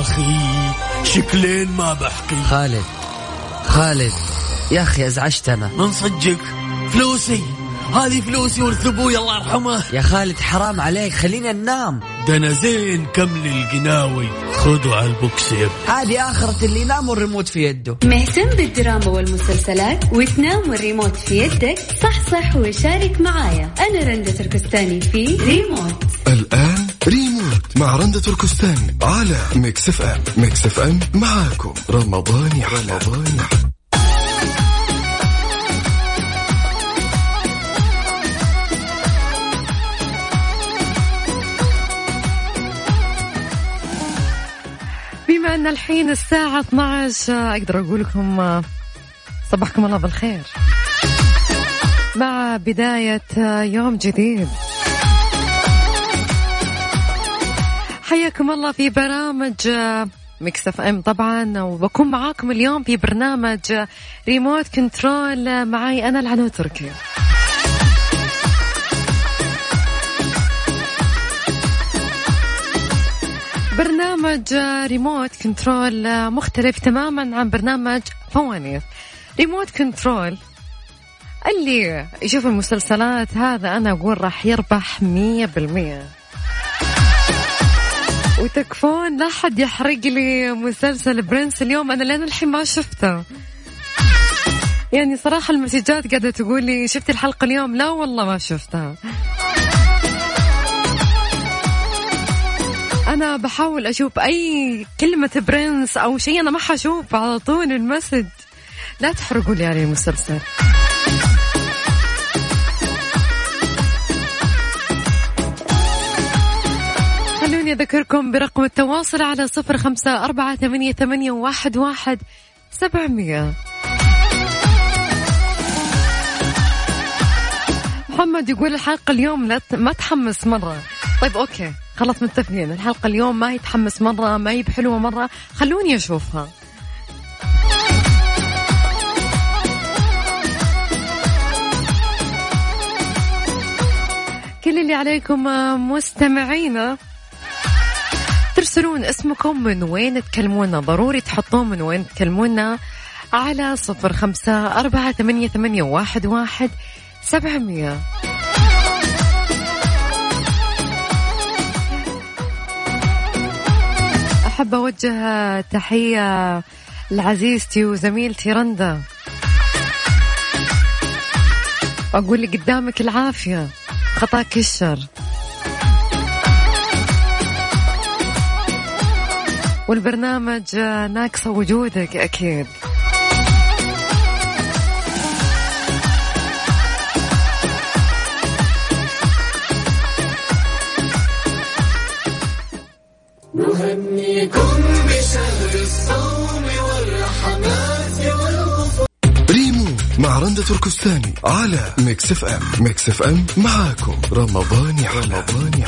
أخي شكلين ما بحكي خالد خالد يا أخي أزعجتنا. من صدقك؟ فلوسي. هذه فلوسي ورث أبوي الله يرحمه. يا خالد حرام عليك خلينا ننام. ده أنا زين كمل القناوي خذوا على البوكس يا هذه آخرة اللي ينام والريموت في يده. مهتم بالدراما والمسلسلات وتنام والريموت في يدك؟ صح صح وشارك معايا. أنا رندة تركستاني في ريموت. الآن ريموت مع رندة تركستاني على Mix FM. Mix FM معاكم. رمضان يا رمضان بما أن الحين الساعة 12 أقدر أقول لكم صباحكم الله بالخير. مع بداية يوم جديد. حياكم الله في برامج Mix FM طبعا وبكون معاكم اليوم في برنامج ريموت كنترول معي أنا العنود تركي. برنامج ريموت كنترول مختلف تماما عن برنامج فوانيس. ريموت كنترول اللي يشوف المسلسلات هذا أنا أقول راح يربح مية بالمية. وتكفون لا حد يحرق لي مسلسل برنس اليوم أنا لين الحين ما شفته. يعني صراحة المسجات قاعدة تقول لي شفتي الحلقة اليوم؟ لا والله ما شفتها. أنا بحاول أشوف أي كلمة برنس أو شيء أنا ما حشوف على طول المسج. لا تحرقوا لي على المسلسل. خلوني أذكركم برقم التواصل على صفر خمسة أربعة ثمانية, ثمانية واحد, واحد سبعمية. محمد يقول الحلقة اليوم لا ما تحمس مرة. طيب أوكي خلاص متفقين. الحلقة اليوم ما هي تحمس مرة ما هي بحلوة مرة. خلوني أشوفها. كل اللي عليكم مستمعينا. ترسلون اسمكم من وين تكلمونا؟ ضروري تحطون من وين تكلمونا على صفر خمسة أربعة ثمانية, ثمانية واحد, واحد سبعمية. أحب أوجه تحية لعزيزتي وزميلتي رندا. أقول لي قدامك العافية خطاك الشر. والبرنامج ناقصة وجودك أكيد. نهنيكم بشهر الصوم والرحمات ريموت مع رندة تركستاني على Mix FM. Mix FM معاكم. رمضان يا رمضان يا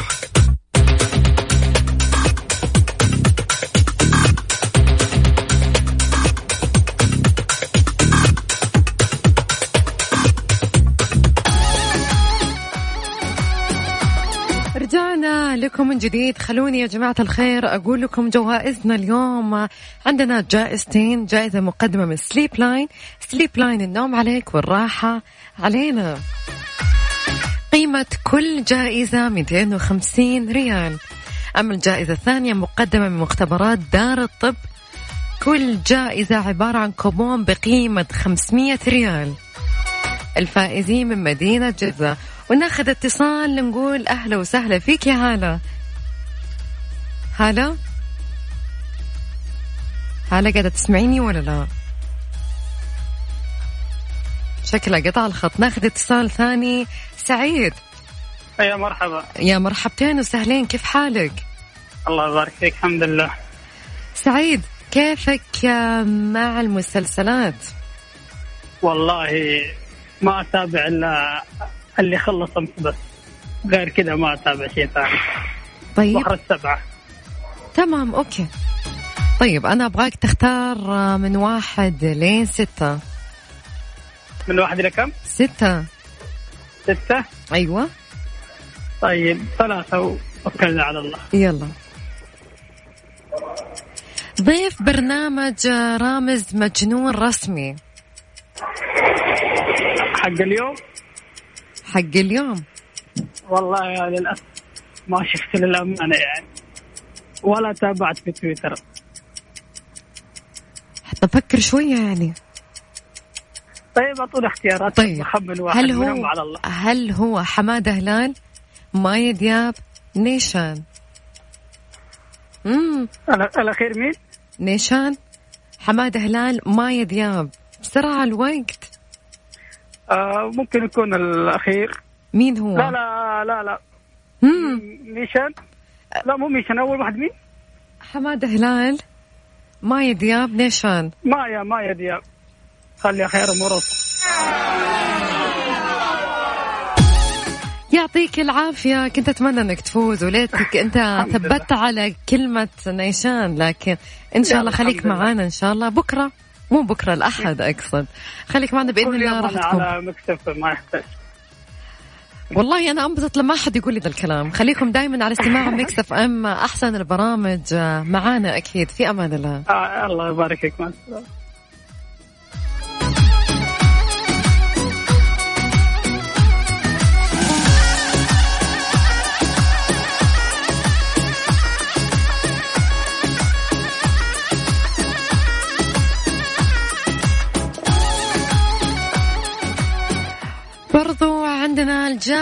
لكم من جديد. خلوني يا جماعة الخير أقول لكم جوائزنا اليوم. عندنا جائزتين. جائزة مقدمة من Sleep Line Sleep Line النوم عليك والراحة علينا. قيمة كل جائزة 250 ريال. أما الجائزة الثانية مقدمة من مختبرات دار الطب. كل جائزة عبارة عن كوبون بقيمة 500 ريال. الفائزين من مدينة جدة. وناخذ اتصال نقول أهلا وسهلا فيك يا هلا. هلا؟ هلا قاعدة تسمعيني ولا لا؟ شكلها قطع الخط. ناخذ اتصال ثاني. سعيد. يا مرحبا. يا مرحبتين وسهلين. كيف حالك؟ الله يبارك فيك الحمد لله. سعيد كيفك مع المسلسلات؟ والله ما أتابع إلا اللي خلص أمس. بس غير كذا ما أتابع شيء ثاني. طيب. بحر السبعة. تمام أوكي. طيب أنا أبغاك تختار من واحد لين ستة. من واحد إلى كم؟ ستة. ستة؟ أيوه. طيب ثلاثة وتوكلنا على الله. يلا. ضيف برنامج رامز مجنون رسمي. حق اليوم؟ حق اليوم. والله يا للأسف ما شفت للأمانة يعني. ولا تابعت في تويتر. حتى فكر شوية يعني. طيب اعطونا اختيارات. طيب. هل هو على الله. هل هو حمادة هلال ماي دياب نيشان؟ امم الاخير مين؟ نيشان حمادة هلال ماي دياب. بسرعة الوقت. آه ممكن يكون الأخير. مين هو؟ لا لا لا لا. مم. ميشان لا مو ميشان أول واحد مين؟ حمادة هلال ماي دياب نيشان. مايا مايا دياب. خلي خير مرص يعطيك العافية. كنت أتمنى أنك تفوز وليتك. أنت. ثبت على كلمة نيشان لكن إن شاء الله خليك. معانا إن شاء الله. بكرة. مو بكرة الأحد أقصد. خليك معنا بإذن كل الله راح أنا تكون. على مكتب ما يحتاج. والله أنا أنبسط لما أحد يقول لي ذا الكلام. خليكم دائما على استماع Mix FM أحسن البرامج آه، معانا أكيد. في أمان الله. آه الله يبارك فيك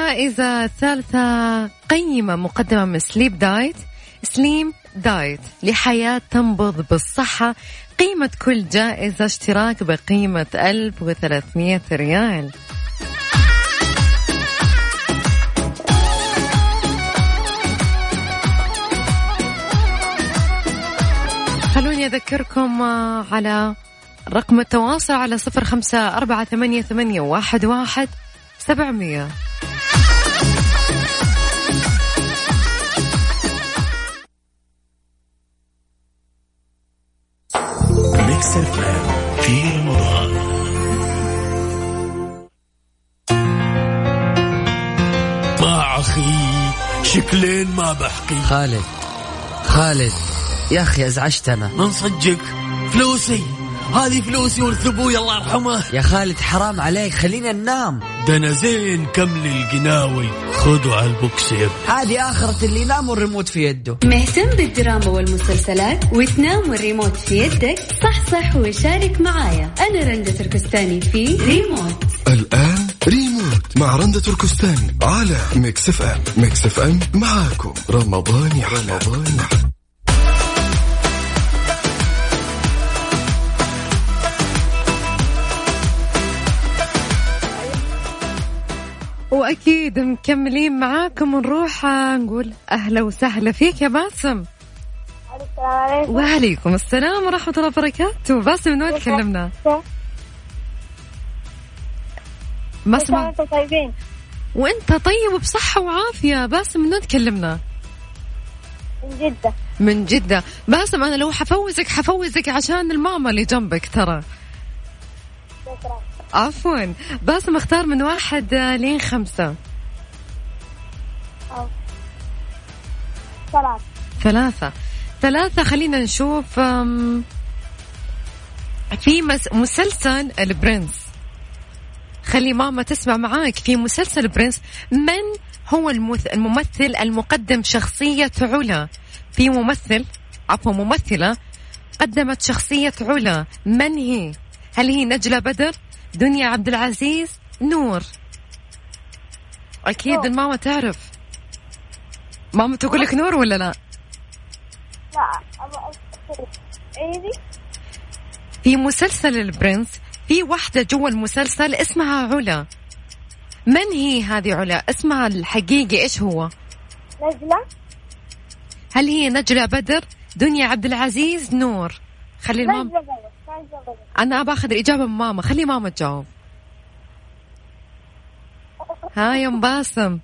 الجائزة الثالثة قيمة مقدمة من سليب دايت سليم دايت لحياة تنبض بالصحة. قيمة كل جائزة اشتراك بقيمة 1300 ريال. خلوني أذكركم آه، على رقم التواصل على صفر خمسة أربعة ثمانية, ثمانية واحد, واحد سبعمية. Mix FM في رمضان ما أخي شكلين ما بحكي. خالد خالد يا أخي أزعجتنا. من صدقك فلوسي. هذه فلوسي ورث أبوي الله يرحمه. يا خالد حرام عليك خلينا ننام. ده أنا زين كمل القناوي خذوا على البوكس يا هذه آخرة اللي ينام والريموت في يده. مهتم بالدراما والمسلسلات وتنام والريموت في يدك؟ صح صح وشارك معايا. أنا رندة تركستاني في ريموت. الآن ريموت مع رندة تركستاني على Mix FM. Mix FM معاكم. رمضان رمضان وأكيد مكملين معاكم ونروح آه، نقول أهلا وسهلا فيك يا باسم. السلام عليكم. وعليكم السلام ورحمة الله وبركاته. باسم من وين تكلمنا؟ ما اسمع طيبين؟ وأنت طيب بصحة وعافية. باسم من وين تكلمنا؟ من جدة. من جدة. باسم أنا لو حفوزك حفوزك عشان الماما اللي جنبك ترى. عفوا. باسم اختار من واحد آه، لين خمسة. أو. ثلاثة. ثلاثة. خلينا نشوف في مس- مسلسل البرنس. خلي ماما تسمع معاك. في مسلسل برنس من هو المث- الممثل المقدم شخصية علا؟ في ممثل عفوا ممثلة قدمت شخصية علا. من هي؟ هل هي نجلة بدر؟ دنيا عبد العزيز نور. أكيد نور. الماما تعرف. ماما تقول لك نور ولا لا؟ لا في مسلسل البرنس في واحدة جوا المسلسل اسمها علا. من هي هذه علا؟ اسمها الحقيقي إيش هو؟ نجلة. هل هي نجلة بدر؟ دنيا عبد العزيز نور. خلي الماما أنا ابى آخذ الإجابة من ماما. خلي ماما تجاوب. ها يا أم باسم.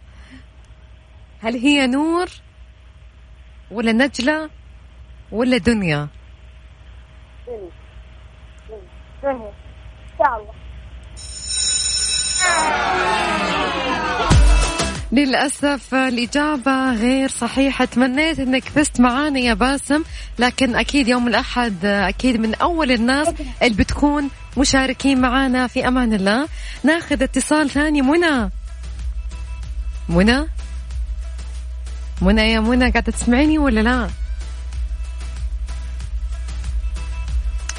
هل هي نور ولا نجلة ولا دنيا؟ دنيا دنيا دنيا إن شاء الله. للأسف الإجابة غير صحيحة. تمنيت أنك فزت معانا يا باسم لكن أكيد يوم الأحد أكيد من أول الناس اللي بتكون مشاركين معانا في أمان الله. ناخذ اتصال ثاني. منى. منى؟ منى يا منى قاعدة تسمعيني ولا لا؟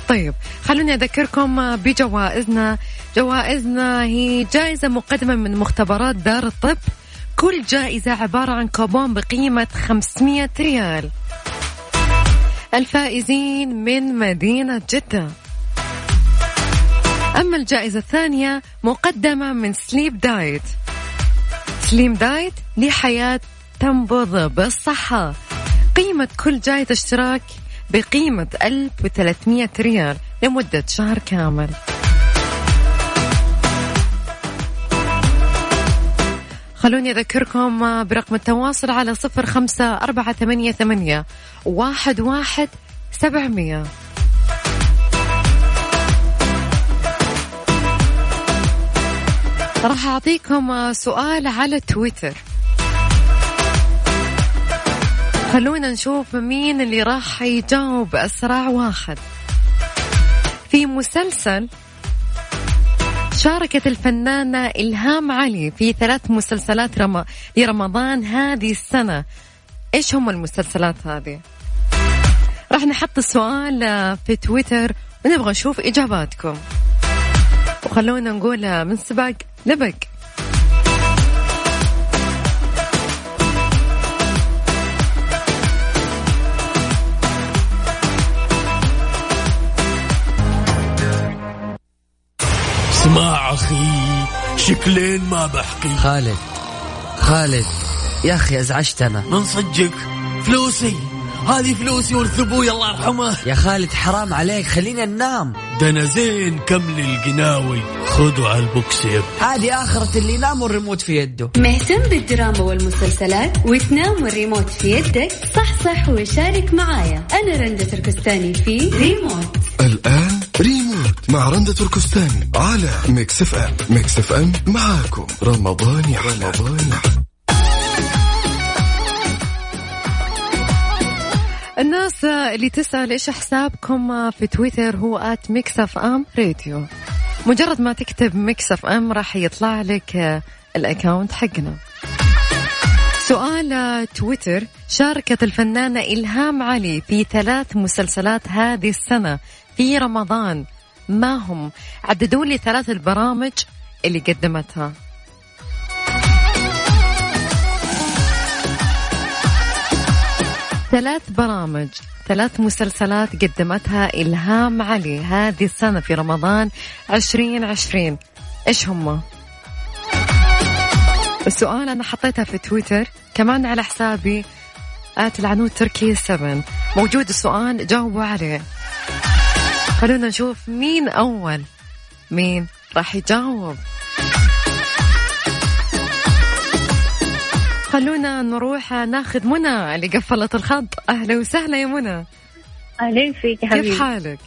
طيب خلوني أذكركم بجوائزنا. جوائزنا هي جائزة مقدمة من مختبرات دار الطب. كل جائزة عبارة عن كوبون بقيمة 500 ريال. الفائزين من مدينة جدة. أما الجائزة الثانية مقدمة من Slim Diet. Slim Diet لحياة تنبض بالصحة. قيمة كل جائزة اشتراك بقيمة 1300 ريال لمدة شهر كامل. خلوني أذكركم برقم التواصل على صفر خمسة أربعة ثمانية, ثمانية واحد, واحد سبعمية. راح أعطيكم سؤال على تويتر. خلونا نشوف مين اللي راح يجاوب أسرع واحد. في مسلسل شاركت الفنانة إلهام علي في ثلاث مسلسلات رم... لرمضان هذه السنة. إيش هم المسلسلات هذه؟ راح نحط السؤال في تويتر ونبغى نشوف إجاباتكم. وخلونا نقول من سبق لبق. اسمع أخي شكلين ما بحكي. خالد خالد يا أخي ازعجتنا من صدقك؟ فلوسي. هذه فلوسي ورث أبوي الله يرحمه. يا خالد حرام عليك خلينا ننام. ده أنا زين كمل القناوي خذوا على البوكس يب هذه آخرة اللي ينام والريموت في يده. مهتم بالدراما والمسلسلات وتنام والريموت في يدك صح صح وشارك معايا. أنا رندة تركستاني في ريموت. الآن ريموت مع رندة تركستاني على Mix FM. Mix FM معاكم. رمضان يا رمضان. الناس اللي تسأل إيش حسابكم في تويتر هو at Mix FM Radio. مجرد ما تكتب Mix FM راح يطلع لك ال account حقنا. سؤال تويتر. شاركت الفنانة إلهام علي في ثلاث مسلسلات هذه السنة في رمضان. ما هم؟ عددوا لي ثلاث البرامج اللي قدمتها. ثلاث برامج ثلاث مسلسلات قدمتها إلهام علي هذه السنة في رمضان عشرين عشرين. إيش هم؟ السؤال أنا حطيتها في تويتر كمان على حسابي آت العنود تركي 7 موجود السؤال جاوبوا عليه. خلونا نشوف مين أول. مين راح يجاوب؟ خلونا نروح ناخذ منى اللي قفلت الخط. أهلا وسهلا يا منى. أهلين فيك يا حبيبي؟ كيف حالك؟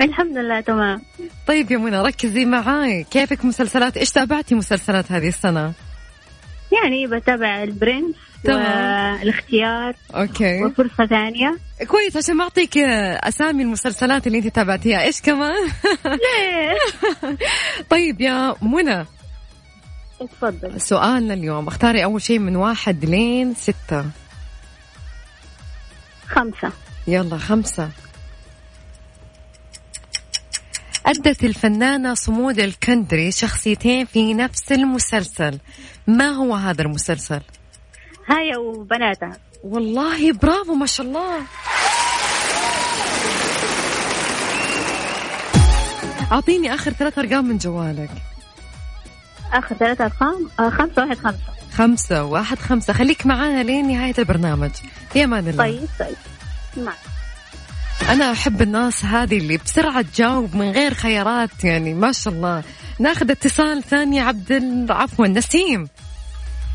الحمد لله تمام. طيب يا منى ركزي معاي. كيفك مسلسلات؟ إيش تابعتي مسلسلات هذه السنة؟ يعني بتابع البرنس تمام. والاختيار okay. وفرصة ثانية. كويس عشان ما أعطيك أسامي المسلسلات اللي أنت تابعتيها. إيش كمان؟ طيب يا منى. اتفضل. سؤالنا اليوم اختاري أول شيء من واحد لين ستة. خمسة. يلا خمسة. أدت الفنانة صمود الكندري شخصيتين في نفس المسلسل. ما هو هذا المسلسل؟ هاي وبناتها والله برافو ما شاء الله. أعطيني آخر ثلاث أرقام من جوالك. آخر ثلاثة أرقام؟ آه خمسة واحد خمسة. خمسة واحد خمسة. خليك معانا لين نهاية البرنامج. في أمان الله. طيب طيب. معك. أنا أحب الناس هذه اللي بسرعة تجاوب من غير خيارات يعني ما شاء الله. ناخذ اتصال ثاني عبد عفوا نسيم.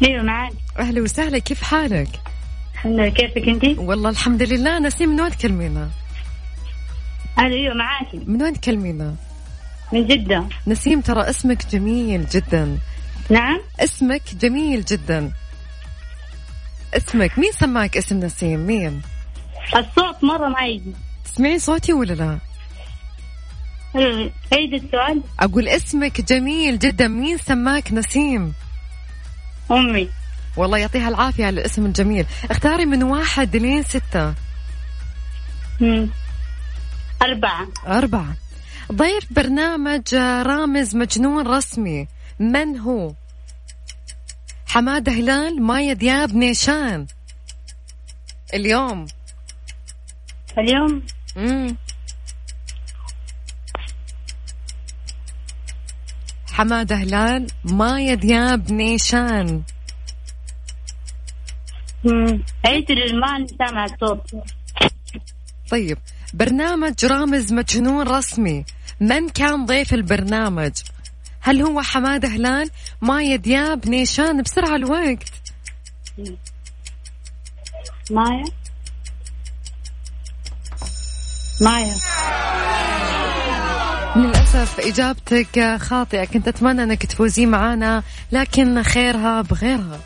أيوه معك أهلا وسهلا كيف حالك؟ الحمد لله كيفك أنت؟ والله الحمد لله. نسيم من وين تكلمينا؟ أهلا أيوه معاكي من وين تكلمينا؟ من جدة. نسيم ترى اسمك جميل جدا. نعم. اسمك جميل جدا. اسمك مين سماك اسم نسيم؟ مين؟ الصوت مرة ما يجي. تسمعين صوتي ولا لا؟ عيد السؤال؟ أقول اسمك جميل جدا. مين سماك نسيم؟ أمي. والله يعطيها العافية على الاسم الجميل. اختاري من واحد لين ستة. مم. أربعة. أربعة. ضيف برنامج رامز مجنون رسمي. من هو؟ حمادة هلال مايا دياب نيشان. اليوم. اليوم؟ مم. حمادة هلال مايا دياب نيشان. ما سامع طيب برنامج رامز مجنون رسمي. من كان ضيف البرنامج؟ هل هو حمادة هلال مايا دياب نيشان بسرعة الوقت؟ مايا؟ مايا للأسف إجابتك خاطئة. كنت أتمنى أنك تفوزي معنا لكن خيرها بغيرها.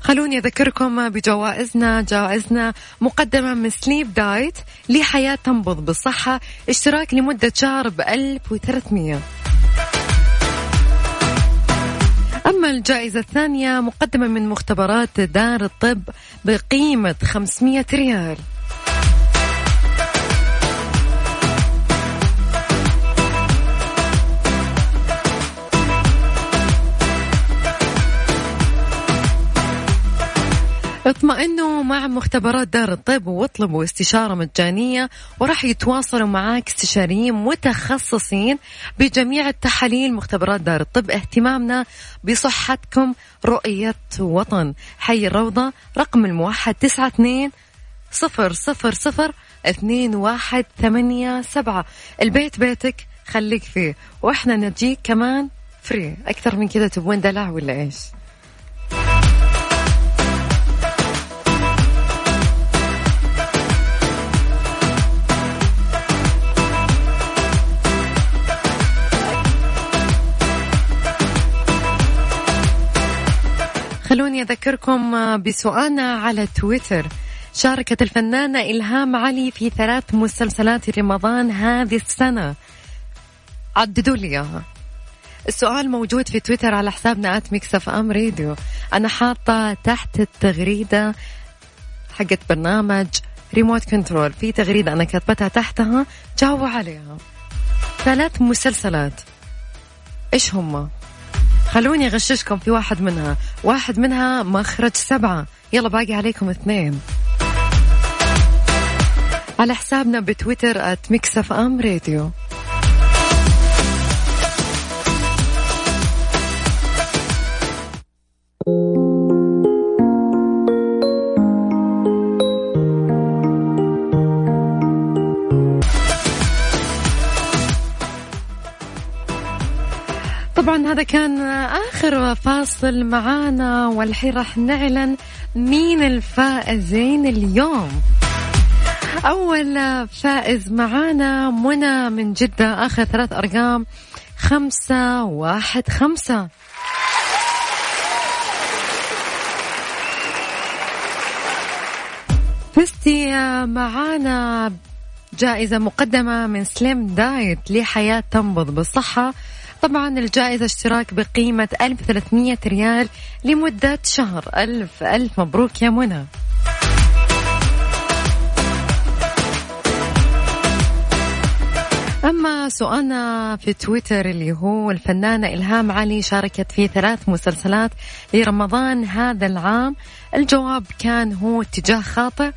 خلوني أذكركم بجوائزنا. جائزنا مقدمة من سليب دايت لحياة تنبض بالصحة. اشتراك لمدة شهر ب 1300 أما الجائزة الثانية مقدمة من مختبرات دار الطب بقيمة 500 ريال. اطمئنوا مع مختبرات دار الطب واطلبوا استشارة مجانية وراح يتواصلوا معاك استشاريين متخصصين بجميع التحاليل مختبرات دار الطب. اهتمامنا بصحتكم رؤية وطن. حي الروضة رقم الموحد تسعة اثنين صفر صفر صفر اثنين واحد ثمانية سبعة. البيت بيتك خليك فيه وإحنا نجيك كمان فري أكثر من كذا تبون دلع ولا إيش؟ خلوني أذكركم بسؤالنا على تويتر. شاركت الفنانة إلهام علي في ثلاث مسلسلات رمضان هذه السنة. عددوا لي إياها. السؤال موجود في تويتر على حسابنا at Mix FM Radio أنا حاطة تحت التغريدة حقت برنامج Remote Control في تغريدة أنا كتبتها تحتها جاوبوا عليها. ثلاث مسلسلات. إيش هم؟ خلوني أغششكم في واحد منها. واحد منها مخرج سبعة. يلا باقي عليكم اثنين. على حسابنا بتويتر at Mix FM Radio طبعا هذا كان آخر فاصل معانا والحين راح نعلن مين الفائزين اليوم. أول فائز معانا منى من جدة آخر ثلاث أرقام خمسة واحد خمسة. فزتي معانا جائزة مقدمة من سليم دايت لحياة تنبض بالصحة. طبعا الجائزة اشتراك بقيمة 1300 ريال لمدة شهر. ألف ألف مبروك يا منى. أما سؤالنا في تويتر اللي هو الفنانة إلهام علي شاركت في ثلاث مسلسلات لرمضان هذا العام. الجواب كان هو اتجاه خاطئ.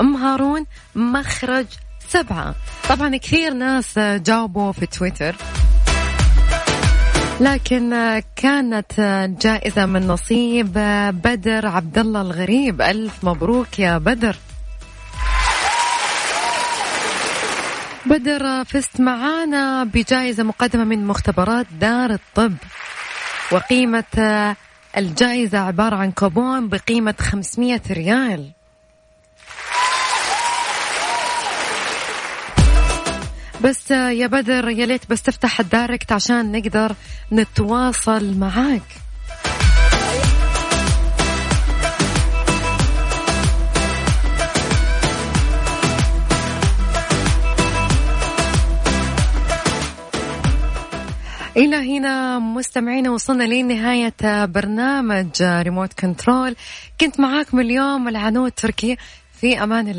أم هارون مخرج سبعة. طبعا كثير ناس جاوبوا في تويتر. لكن كانت جائزة من نصيب بدر عبد الله الغريب. ألف مبروك يا بدر. بدر فزت معانا بجائزة مقدمة من مختبرات دار الطب. وقيمة الجائزة عبارة عن كوبون بقيمة 500 ريال. بس يا بدر يا ليت بس تفتح ال direct عشان نقدر نتواصل معاك. إلى هنا مستمعينا وصلنا لنهاية برنامج Remote Control كنت معاكم اليوم العنود تركي. في أمان الله.